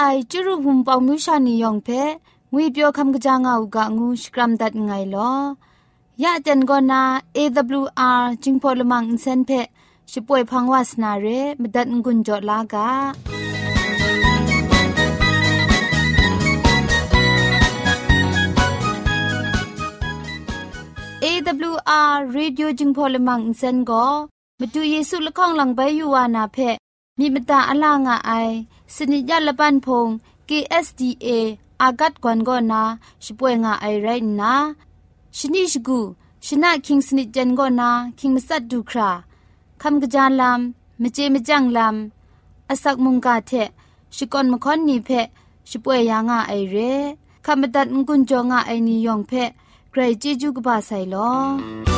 ไอจุรุภุมปองมิวชานียองเพงุยเปียวคำกะจางอูกะงูสกรัมดัดไงลอยะเจนกอนา AWR จิงพอลมังอินเซนเพช่วยพังวาสนาเรมดัดงุนจอลากาเอวอาร์เรดิโอจึงพอลมังอินเซนก็มาดูเยซูละข้องหลังใบยูวานาเพมีมตาอลางอไอ สนิยลปันพง KSDA อากัดกวนกอนาช่วยงาไอไรนะชนิชกูชนะคิงสนิจันกอนาคิงมัสัดดูคราคำกระจานลำมเจมจังลำอาศักมุงกาเทชิกอนมคอนนีเพช่วยยางาไอเรคำบัดงกุนจงาไอนิยองเพใครจีจูกบาไซลอ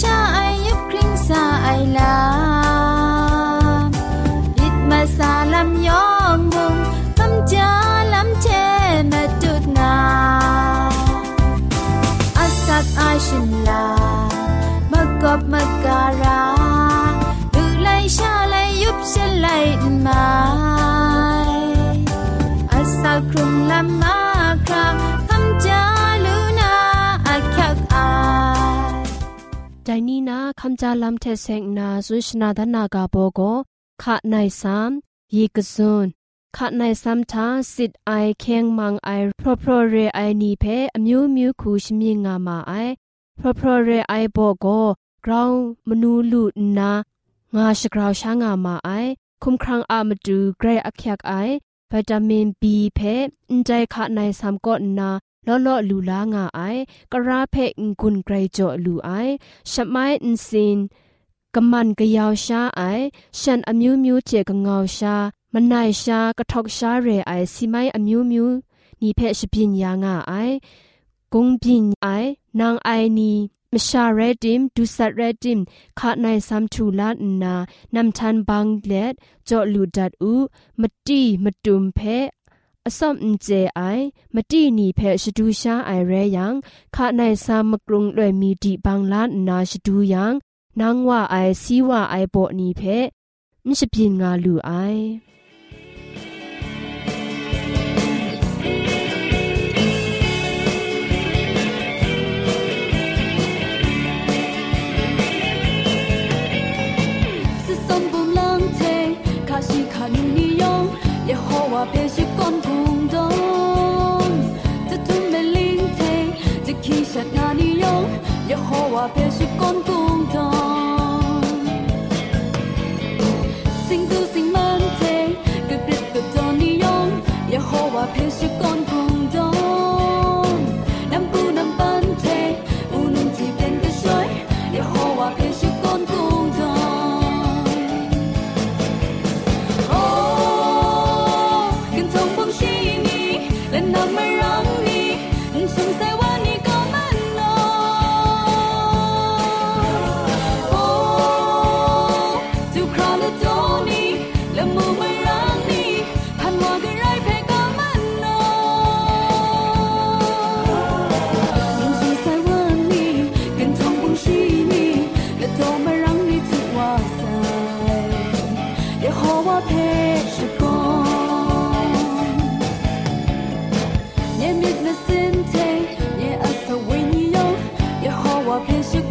ชาไอยับคริงสาไอลามอิดมาสาลำยองบุงตำจาลำเชมาจุดนาอสักไอชินลามากบมาการาดูไลชาไลยุบเชลไลมาอสักครุงลำมา นี้นะคำจาลำเทเซงนาสุชนาดนากาโบโกขะในสามยีกซุนขะในสามทาสิทไอเคียงมังไอพรพรเรไอนีเพอมิวมิวคูชมีงามาไอพรพรเรไอโบโกกราวมนูลูนางาชกราวช้างามาไอคุมครังอามาดูเกรอักยักไอวิตามินบีเพอินใจขะในสามก็นา လောလောလူလာငါအိုင်ကရာဖဲငွန်းဂရိကြောလူအိုင်ရှမိုင်းအင်စင်ကမန်ကယောရှာအိုင်ရှန်အမျိုးမျိုးချေကငေါရှာမနိုင်ရှာကထောက်ရှာရဲအိုင်စီမိုင်းအမျိုးမျိုးနီဖဲရှပညာငါအိုင်ဂုံပင်အိုင်နางအိုင်နီมชาเรดิมดูสัตเรดิมขาในซัมทูลานนานำทันบังเลดจอลูดัดอูมตีมตุมเพ အစော့အကျဲအိုင်မတိနီဖဲရှဒူရှာအိုင်ရဲယံခါနိုင်စာမကရုံလွဲမီဒီဘန်လာနာရှဒူယံနန်းဝအိုင်စီဝအိုင်ဘောနီဖဲမြရှပြင်းငါလူအိုင်耶 ี 刹那你用，耶和华便是光共。and she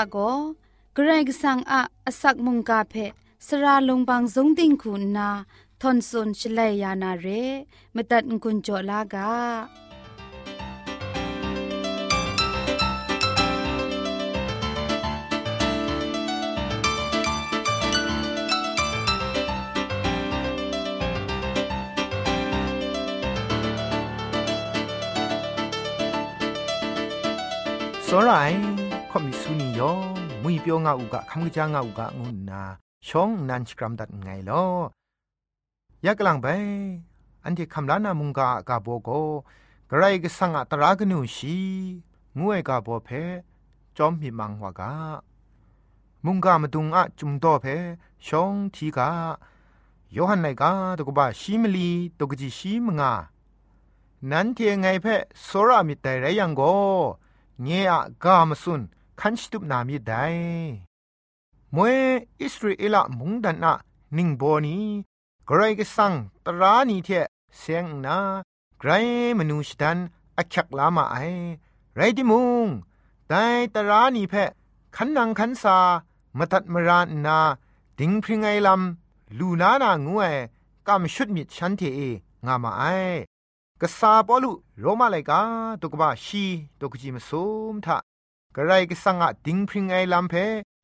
ะก็เกรงสังอาสักมุงกาเพสราลงบางสงติงคุณนาทอนซุนชเลยานาเรมตัดกุญจลากาောရိုင်း ยองมุยเปียวงาอุกะคำกะจางาอุกะงุนนาชองนันสกรัมดัดไงลอยากลังไปอันที่คำลานามุงกากาโบโกกระไรก็สังอัตรากนูชีงวยกาโบเพจอมมีมังวากามุงกามาดุงอะจุมโตเพชองทีกายอหันไนกาตกบะชีมลีตกจิชิมงานั้นเทียงไงเพสรามิตรไรยังโกเงียกามสุน คันชิตุบนามิได้มวยอิสราเอลมุงดันนะนิงโบนีไกรก็สังตรานีเทเสียงนาไกรมนูชดันอักขักลามาไอไรดิมุงแต่ตรานีเพขันนังขันซามาตัดมรานนาดิงพริงไอลำลูนานางูเอกำชุดมิดฉันเทเองามาไอกษาปอลุโรมาไลกาตุกบะชีตุกจิมซุมทะ กระไรก็สังอะดิงพริงไอลำเพ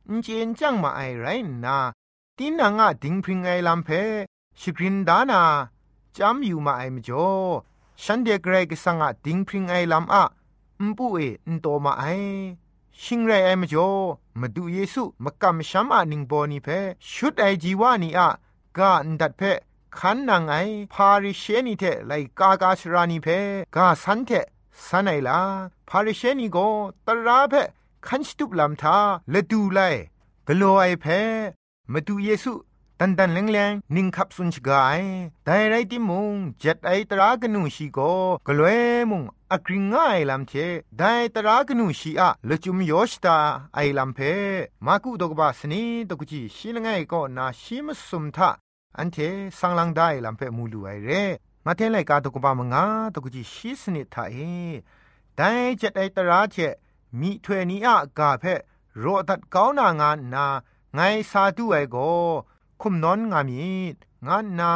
อินเจนจังมาไอไรนาตีนังอะดิงพริงไอลำเพชกรินดานาจำอยู่มาไอมจ่อฉันเดกไรก็สังอะดิงพริงไอลำอะอุปุเออินโตมาไอชิงไรไอมจ่อมาดูเยซูมากำช้ำอะนิงโบนีเพชุดไอจีวานีอะกาอันดัดเพขันนางไอพาริเชนีเทไลกากาชรานีเพกาสันเท สันไอลาพาริเชนีโกตราเพขันสตุบลำทาละดูไลกโลไอเพมาดูเยซูตันตันแรงแรงนิงขับสุนชกายแต่ไรติมุงเจ็ดไอตรากนูชีโกกลวยมุงอักริงง่ายลำเทได้ตรากนูชีอะละจุมโยชตาไอลำเพมากุดกบาสนีตกุจีชีลงไงก็นาชิมสุมทะอันเทสังลังได้ลำเพมูลูไอเร มาเทไลกาตุกบามงาตุกจีชีสนิทาเอได้เจ็ดไอตราเจมีถวยนีอะกาเพโรตัดก้าวนางานนาไงสาธุไอโกคุมนอนงามีงานนา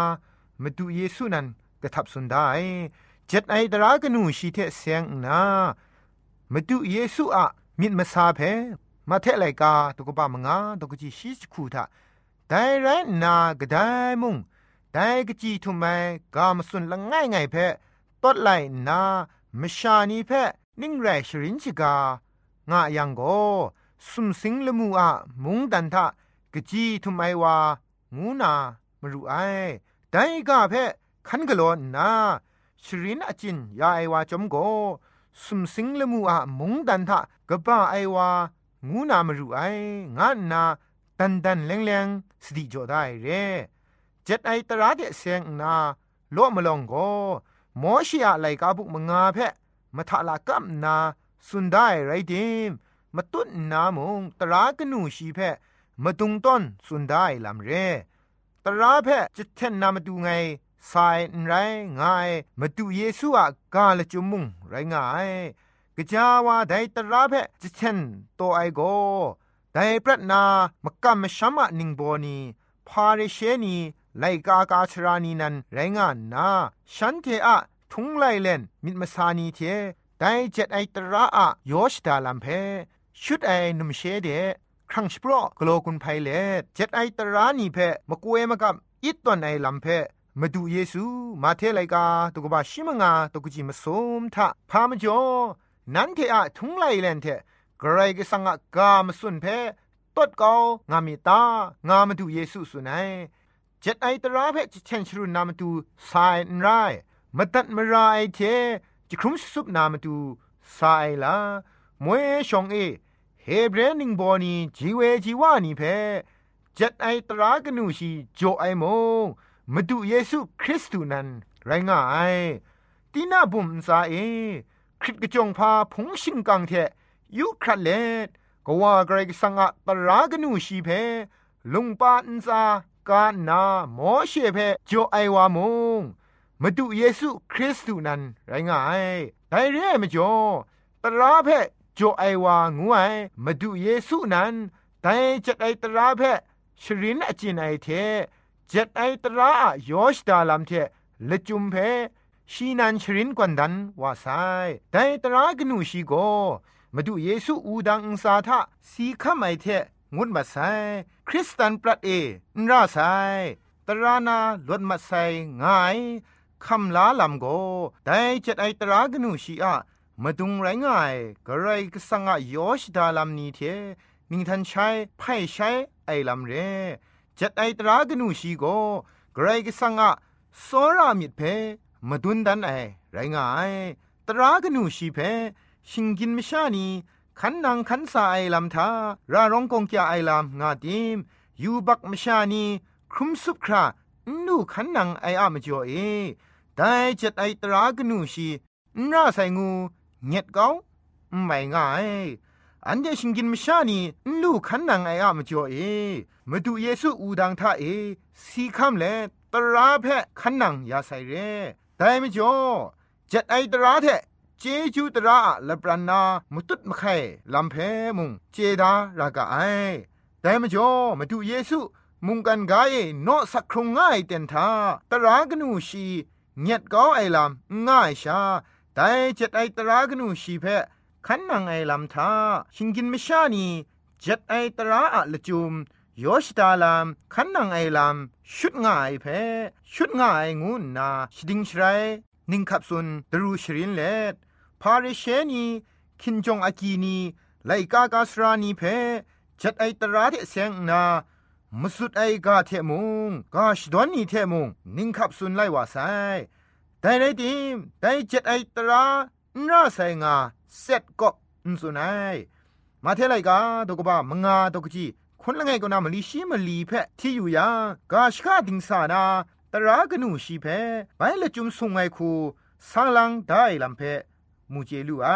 มาดูเยซูนันกระทับสุนได้เจ็ดไอตรากนูชีเทเสียงนามาดูเยซูอะมิดมาซาเพมาเทไลกาตุกบะมงาตุกจีชิสคูทาแต่ไรนากระไดมุง แต่กจีทุไมกามสุนละง่ายไงเพตดไหลนามชานีเพนิ่งแรชรินชิกางะยังโกสุมสิงละมูอะมุงดันทะกจีทุไมวางูนามรูไอแต่กาเพคันกะโลนาชรินอจินยาไอวาจอมโกสุมสิงละมูอะมุงดันทะกะบ้าไอวางูนามรูไองะนาดันดันแรงแรงสติจอได้เร เจ็ดไอตราเดเซงนาโลมลองโกมอชิอะไลกาบุกมงาเพมทะละกัมนาสุนได้ไรดิมมาตุนนามงตรากนูชีเพมาตุงต้นสุนได้ลำเรตราเพจะเทนนามาดูไงสายไรง่ายมาดูเยซูอะกาลจุมุงไรง่ายกจาวาไดตราเพจะเทนโตไอโกไดปรัตนามกัมมชัมะนิงโบนีพาเรเชนี ไลกากาชรานีนันไรงานนาฉันเทอะทุงไลเลนมิดมาสานีเทไดเจ็ดไอตระอะโยชดาลัมเพชุดไอนุมเชเดครั้งสปรอกโลกุนไพเลเจ็ดไอตระนีเพมกวยมกับอิตตอนไอลัมเพมาดูเยซูมาเทไลกาตุกบาชิมงาตุกจิมสมทะพามจอนันเทอะทุงไลเลนเทกรายกสังกามสุนเพตดกางามิตางามาดูเยซูสุนัย เจ็ดไอตราเพจเชนชรุนามาดูสายนไรมาตัดมาไรเทจะครุมสุบนามาดูสายลามวยชองเอเฮเบรนิงบอนีจีเวจีวานีเพเจ็ดไอตรากนูชีโจไอโมมาดูเยซูคริสต์นั้นไรง่ายตีน่าบุมซาเอคริสกจงพาพงชิงกังเทยุครัดเลดก็ว่าไกรสังอะตรากนูชีเพลงปาอินซา กานาโมเชเพโจไอวามงมาดูเยซูคริสต์นั้นไรง่ายไดเร่มจ่อตราเพโจไอวางูไอมาดูเยซูนั้นไดจัดไอตราเพชรินอจินไอเทจัดไอตราโยชดาลัมเทละจุมเพชีนันชรินกวนดันว่าไซไดตรากนูชีโกมาดูเยซูอูดังอุสาทะสีขมไอเท งุดมาไซคริสตันปรัดเอนราไซตรานาลวดมาไซง่ายคำลาลำโกได้จัดไอตรากนูชีอะมาดุงไรง่ายกระไรก็สังอะยอชดาลำนี้เทนิงทันใช้ไพ่ใช้ไอลำเรจัดไอตรากนูชีโกกระไรก็สังอะโซรามิดเพมาดุนดันไอไรง่ายตรากนูชีเพชิงกินมชานี ขันนางขันสาไอลำทาราร้องกงแกไอลำงาดิมยูบักมชานีครุมสุบครานูขันนางไออะมจ่อเอได้จัดไอตรากนูชีน่าใส่งูเงียดเกาไม่ง่ายอันเดชิงกินมชานีลูขันนางไออะมจ่อเอมาดูเยซูอูดังท่าเอสีคำเลตราแพขันนางยาใส่เรได้ไม่จ่อจัดไอตราแทเจจูตระละปรานามุตุตมะไข่ลำเพมุงเจดารากาไอแต่มจ่อมาดูเยซูมุงกันกายโนสักครงง่ายเต็นทาตรากนูชีเงียดก้าไอลำง่ายชาแต่เจ็ดไอตรากนูชีเพขันนังไอลำทาชิงกินไม่ชานีเจ็ดไอตราอะละจุมยอชดาลามขันนังไอลำชุดง่ายเพชุดง่ายงูนาชดิงชไรนิงขับสุนดรูชรินเลด พาริเชนีคินจงอากีนีไลกากาสรานีเพจัดไอตราเทเซงนามสุดไอกาเทมุงกาชดอนนีเทมุงนิงขับสุนไลวาไซแต่ไรดิมแต่เจ็ดไอตราน่าไซงาเซ็ตก็อุนสุนัยมาเทไลกาตกบ้ามงาตกจีคนละไงก็นามลีชีมลีเพที่อยู่ยากาชกาดิงสานาตรากนูชีเพไปละจุมสุงไงคูสังลังได้ลำเพ มูเจลูไอ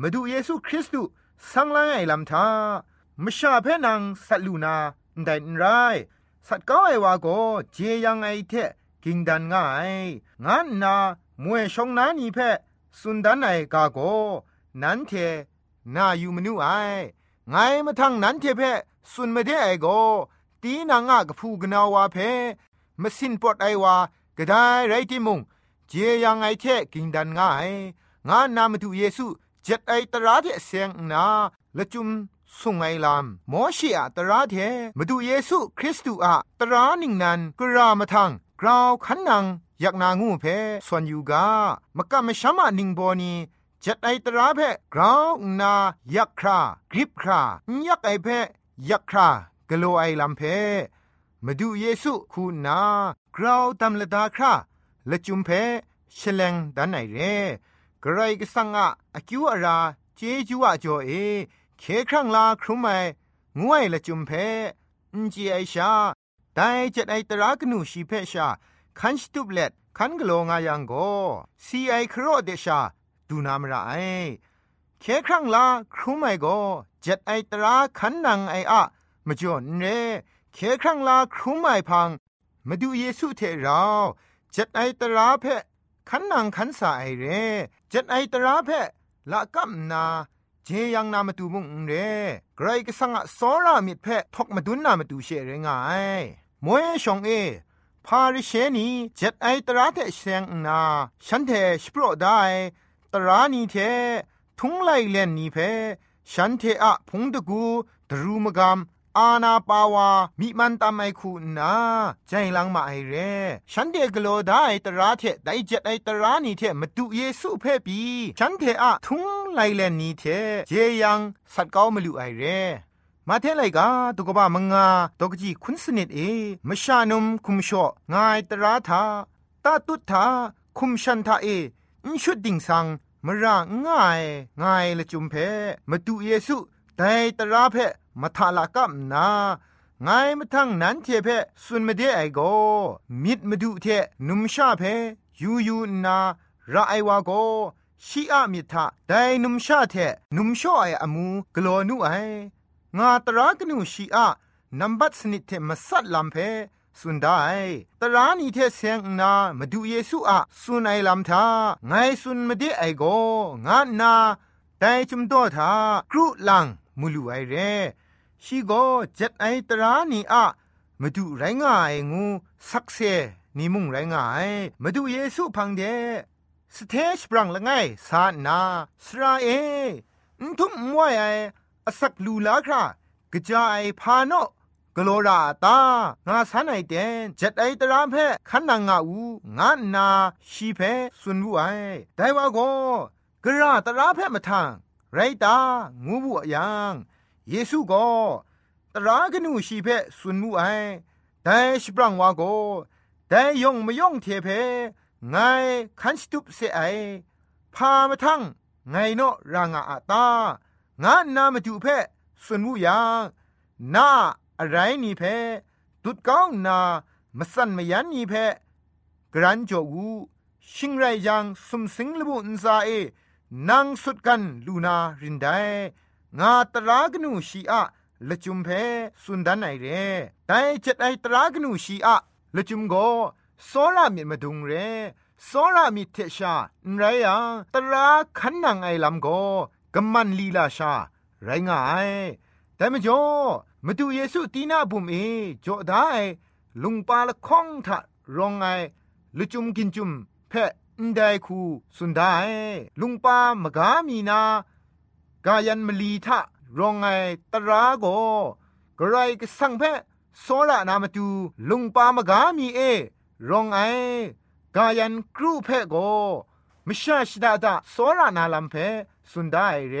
มาดูเยซูคริสต์สังลังไอลำทามชาเพนังสัตลูนาได้ไรสัตก้าไอวาโกเจยังไอเทกิงดันง่ายงั้นนามวยชงนานีเพสุนดันไอกาโก นันเทนาอยู่มนูไอไงมาทังนันเทเพสุนไม่ได้ไอโก ตีนางะกพูกนาวาเพมสินปอดไอวากระได้ไรที่มุงเจยังไอเทกิงดันง่าย งานนามาดูเยซูเจ็ดไอตราเทเสียงนาละจุมสุงไงลามมอชีอะตราเทมาดูเยซูคริสต์อะตราหนิงนันกรามาทังกราวขันนังอยากนางูเพส่วนอยู่กามกะมะชะมะนิงโบนีจัดไอตราเพกราวนายักครากริบครายักไอเพยักครากโลไอลัมเพมาดูเยซูคูนากราวตำละดาคราละจุมเพฉลงดันไหนเร กรก็สังอะอคิวอาราเจจูอะจ่อเอเคครั้งลาครุมไมงวยละจุมเพอินจีไอชาไดเจ็ดไอตรากนูชีเพชาคันสตุบเล็ดคันกโลงายังโกซีไอครอเดชาดูนามระไอเคครั้งลาครุมไมโกเจ็ดไอตราคันนังไออะมาจอนเรเคครั้งลาครุมไมพังมาดูเยซูเทเราเจ็ดไอตราเพ ขันนางขันสาไอเร่เจ็ดไอตราเพละกัมนาเจยังนามาตูมุงเร่ไกรก็สังะสอรามิดเพทกมาดุนนามาตูเชเรงายมวยชองเอพาริเชนีเจ็ดไอตราเทเซงนาฉันเทสโปรได้ตรานีเททุงไลเลนนีเพฉันเทอะพงตะกูดรูมกาม อาณาปาวามิมันตามไอคูนาใจลังมาไอเรฉันเดกโลได้ตราเทไดเจ็ดไอตรานี่เทมาดูเยซูเพ่ปีฉันเทอะทุงไลแลนนี่เทเจยังสัตเก้ามาลูไอเรมาเทไลกาตุกบะมงงาตกจีคุณสนิดเอมชานุมคุมชองายตราทาตาตุทาคุมชันทาเออินชุดดิ่งสังมระง่ายง่ายละจุมเพมาดูเยซู แต่ตราเพมาทาลากับนาไงมาทั้งนั้นเทเพสุนมาเดไอโกมิดมาดูเทนุมชาเพยูยูนาระไอวาโกชีอะมิทาไดนุมชาเทนุมชอไออมูกลอนุไองาตรากนูชีอะนัมบัตสนิทเทมาสัดลำเพสุนได้ตรานีเทเสียงนามาดูเยซูอะสุนไอลำทาไงสุนมาเดไอโกงานาแต่จุมโตทากรุลัง มูลูไอเรชีโกเจ็ดไอตรานีอะมาดูไรง่ายงูสักเซนี่มุงไรง่ายมาดูเยซูพังเดสเทชปรังละไงสานาสราเออทุมมวยไออสักลูลาครากระจายพาโนกโลราตางาสันไอเดนจ็ดไอตรามเพขันนางาอูงานนาชีเพสุนวุไอได้ว่าโกกระตราเพมาทาง ไรตางูบุยังเยซูก็ตรากนูชีเพสุนมูไอแต่ชิบรังวาโกแต่ยงไม่ยงเทเพไงคันสตุปเสไอพามาทั้งไงเนาะรางอาตางานนามาดูเพสุนมูยังนาอะไรนี่เพตุดก้องนามาสั่นมายันนี่เพกรันจกูชิงไรยังสมสิงลบุนซาเอ นางสุดกันลูนารินไดงาตรากนูชีอะละจุมเพสุนดันไอเรแต่เจ็ดไอตรากนูชีอะละจุมโกโซรามิมาดุงเรโซรามิเทชาไรยังตราขันนางไอลำโกกำมันลีลาชา ไรงายแต่มจ่อมาดูเยซูตีนาบุมเอจ่อได้ลุงปาละข้องทะรองไงลุจุมกินจุมเพะ นไดคูสุนได้ลุงปามกามีนากายันมลีทะรองไงตราโกกระไรก็สังเพโซระนามตูลุงปามกามีเอ รองไอกายันครูเพโกมชาชดาดาโซระนาลัมเพสุนได้เร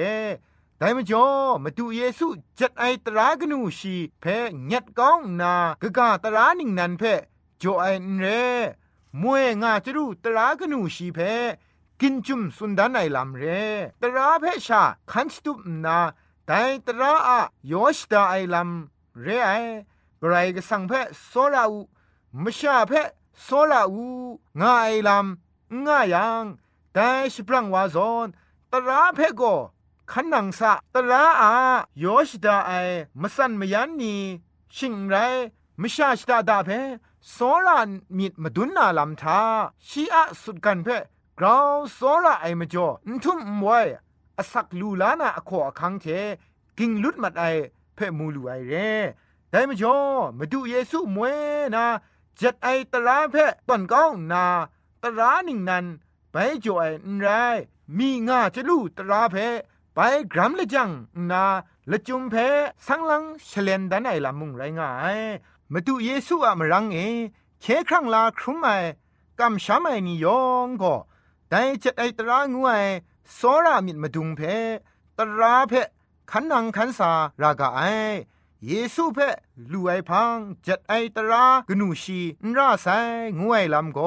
แต่มจ่อมาดูเยซูจัดไอตรากนูชีเพญัดก้องนากะกาตรานิงนันเพจ่อไอเร มวยงาจรูตรากนูชีเพกินจุมสุนดานไอลำเรตราเพชาคันสตุปนาแต่ตราอะยอชดาไอลำเรไอกรก็สังเพโซลาอูมชาเพโซลาอูง่ายลำง่ายยังแต่สปรังวาซอนตราเพโกขันนังสะตราอาโยชดาไอมสันมยันนีชิงไรมชาชดาดาเพ โซลามิดมาดุนนาลำทาชีอะสุดกันเพ่กราวโซลาไอมาจ่อนทุ่มไว้อสักลูลานาอโคอคังเทกิงลุดมัดไอเพ่มูลูไอเร่แต่มาจ่อมาดูเยซูมวยนาจัดไอตราเพ่ตอนก้องนาตราหนิงนันไปจ่อไอนไรมีงาจะลู่ตราเพ่ไปกรัมละจังนาละจุมเพสังลังเฉลนดันไอละมุงไรงาย มาดูเยซูอะมรังเอเคครั้งลาครุมไอกำช้ำไอนิยองก็แต่จัดไอตรางูไอโซรามิดมาดุงเพตราเพขันนังขันสารากาไอเยซูเพลูไอพังจัดไอตรากนูชีนราไซงวยลำโก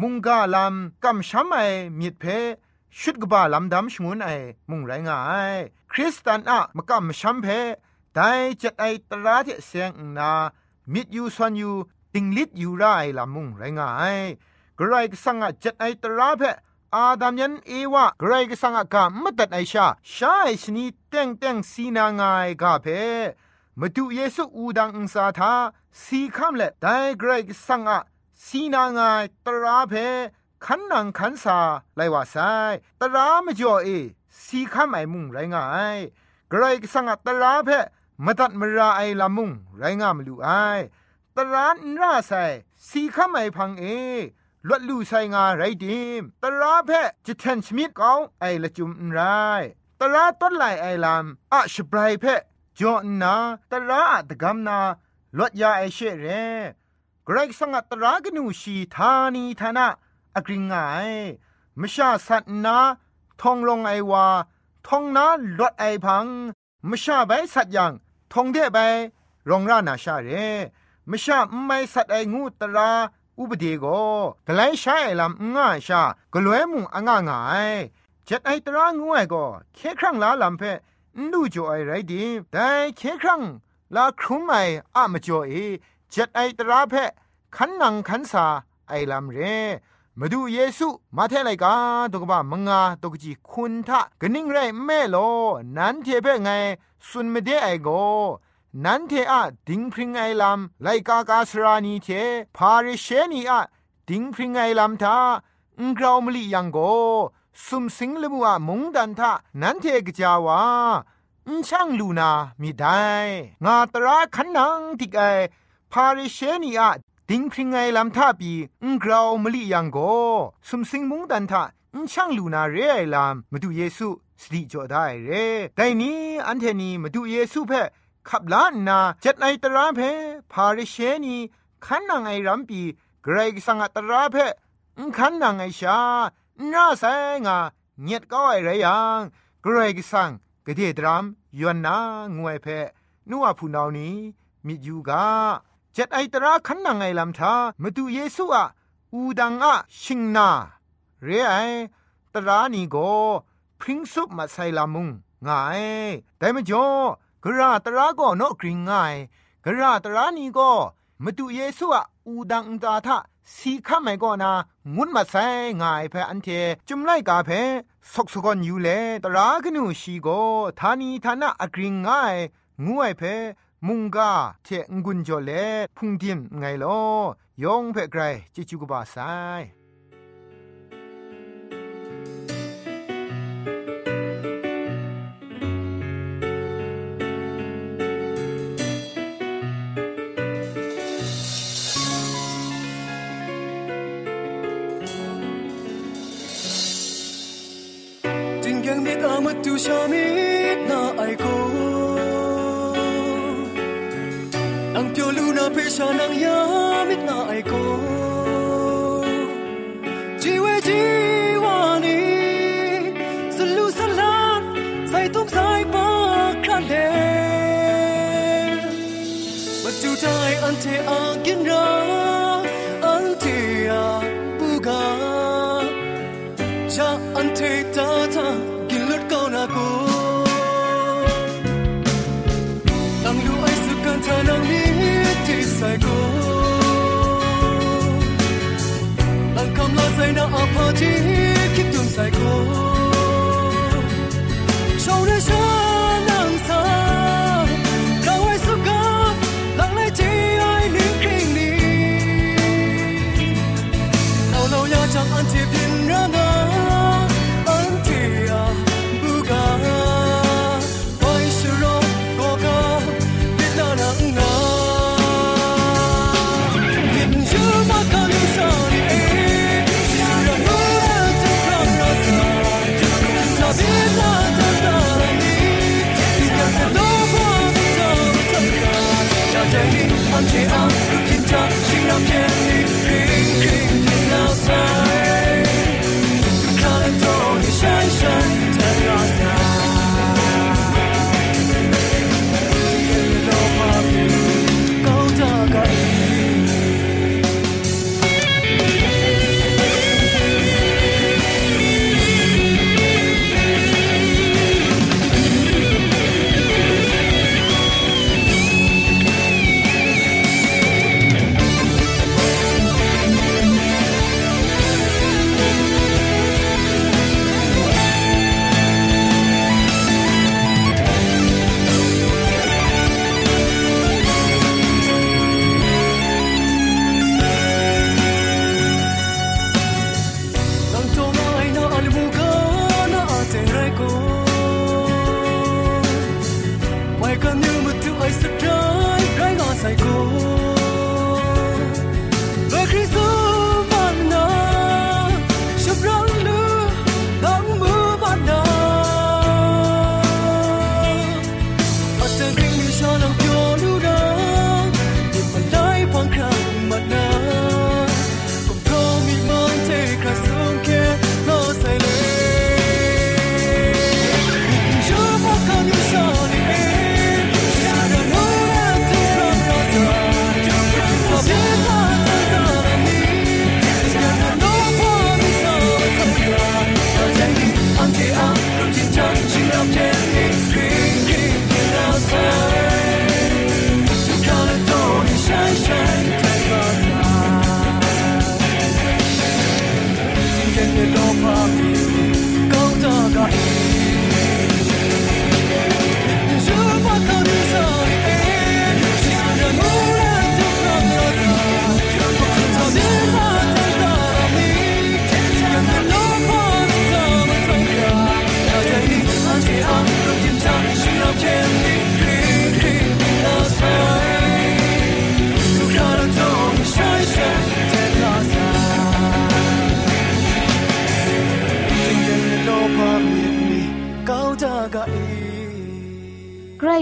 มุงกาลำกำช้ำไอมิดเพชุดกบาลำดำชงวนไอมุงไรงายคริสตันอะมกำช้ำเพแต่จัดไอตราที่เสียงนา มิดยูสวนยูติงลิดยูไรลำมุงไรงายกระไรก็สังจัดไอตราเพอาดามยันเอวะเกรกสังกามตัดไอชาชาไอชนีเต็งเต็งสีนางายกาเพมาดูเยซูอูดังอุสาทาสีคำเละไดเกรกสังอะสีนางายตราเพขันนังขันสาไลว่าไซตรามจ่อเอสีคำไอมุงไรงายเกรกสังอะตราเพ มตัดมราไอลามุงไรงามลูไอตรานราไซสีคำไอพังเอลวดลู่ใส่งาไรดิมตราเพจะแทนชมิดเกาไอละจุมไรตราต้นไหลไอลามอะชบรายเพจอนาตราอะตะกำนาลวดยาไอเชเรกรกสังตรากนูชีธานีธนาอกริงไงมชาสัตนาทองลงไอวาทองนาลวดไอพัง มชาใบสัตยังทองเดใบรองรานาชาเรมชาไม่สัตไองูตราอุปเดโกกไลใช้ลำง่าชากลวยมุงอ่างง่ายเจ็ดไอตรางวยก็เคครั้งลาลำเพนูจ่อไอไรดีแต่เคครั้งลาครุมไออะมจ่อเอเจ็ดไอตราเพขันนังขันสาไอลำเร มาดูเยซูมาเทไลกาตกบ้ามงาตกจีคุณทะกนิ่งไรแม่โลนั้นเทเพไงสุนไม่ได้ไอโกนันเทอะดิงพริงไอลำไลกากาสรานีเทพาริเชนีอะดิงพริงไอลำทาอุงกราวมลียังโกสุมสิงลมัวมงดันทานันเทกจาวาอุช่างลูนามีได้งาตราขันนังติกไอพาริเชนีอะ ดิงพริงไงลำทาปีอุงกราวมลียังโกสุมสิงมุงดันทาอุช่างลูนาเรไอลำมาดูเยซูสติจอได้เรแต่นี้อันเทนีมาดูเยซูเพขับล้านนาจัดไอตราเพพาริเชนีขันนางไอรัมปีเกรกสังตราเพขันนางไอชาหน้าแสงาเงียดก็ไอไรยังเกรกสังกระเดียดรามยวนนางวยเพนัวผู้นานี้มิยูกา จัดไอตราขันนางไอลำทามาดูเยซูอะอูดังอะชิงนาเรไอตรานีโกพริ้งซุปมาใส่ลามุงง่ายแต่ม่จ่อกระตระก็นกกริงง่ายกระตระนี่ก็มาดูเยซูอะอูดังตาทะสีข้าไม่ก็นางุนมาใส่ง่ายเพออันเทจุมไลกาเพสกสกอนอยู่เลตรากนูชีโกทานีทานะอกริงง่ายงวยเพ มุงกาเทงุนจอเลพุงทิมไงลอยองเพ่ไกรจิจุกบาไซยังมิดอามาดูชามิดนาไอโก na pesha ng yamit na ay ko. 那阿婆日去东山看。don't care.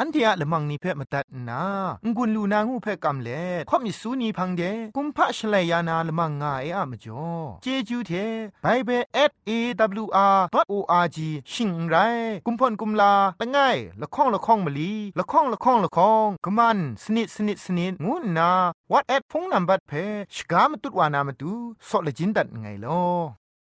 อันเทียละมังนิเพ่มาตัดนางุนลูนางูเพ่กำเล่ข่อมิสูนีพังเดกุมพะชเลยานาละมังงาเออะมจ่อเจจูเทไบเบิล @awr.org ชิงไรกุมพ่นกุมลาละง่ายละข้องละข้องมะลีละข้องละข้องละข้องกะมันสนิดสนิดสนิดงูนา WhatsApp พงนัมบัดเพชกามตุดวานามาดูสอเลจินดัดไงลอ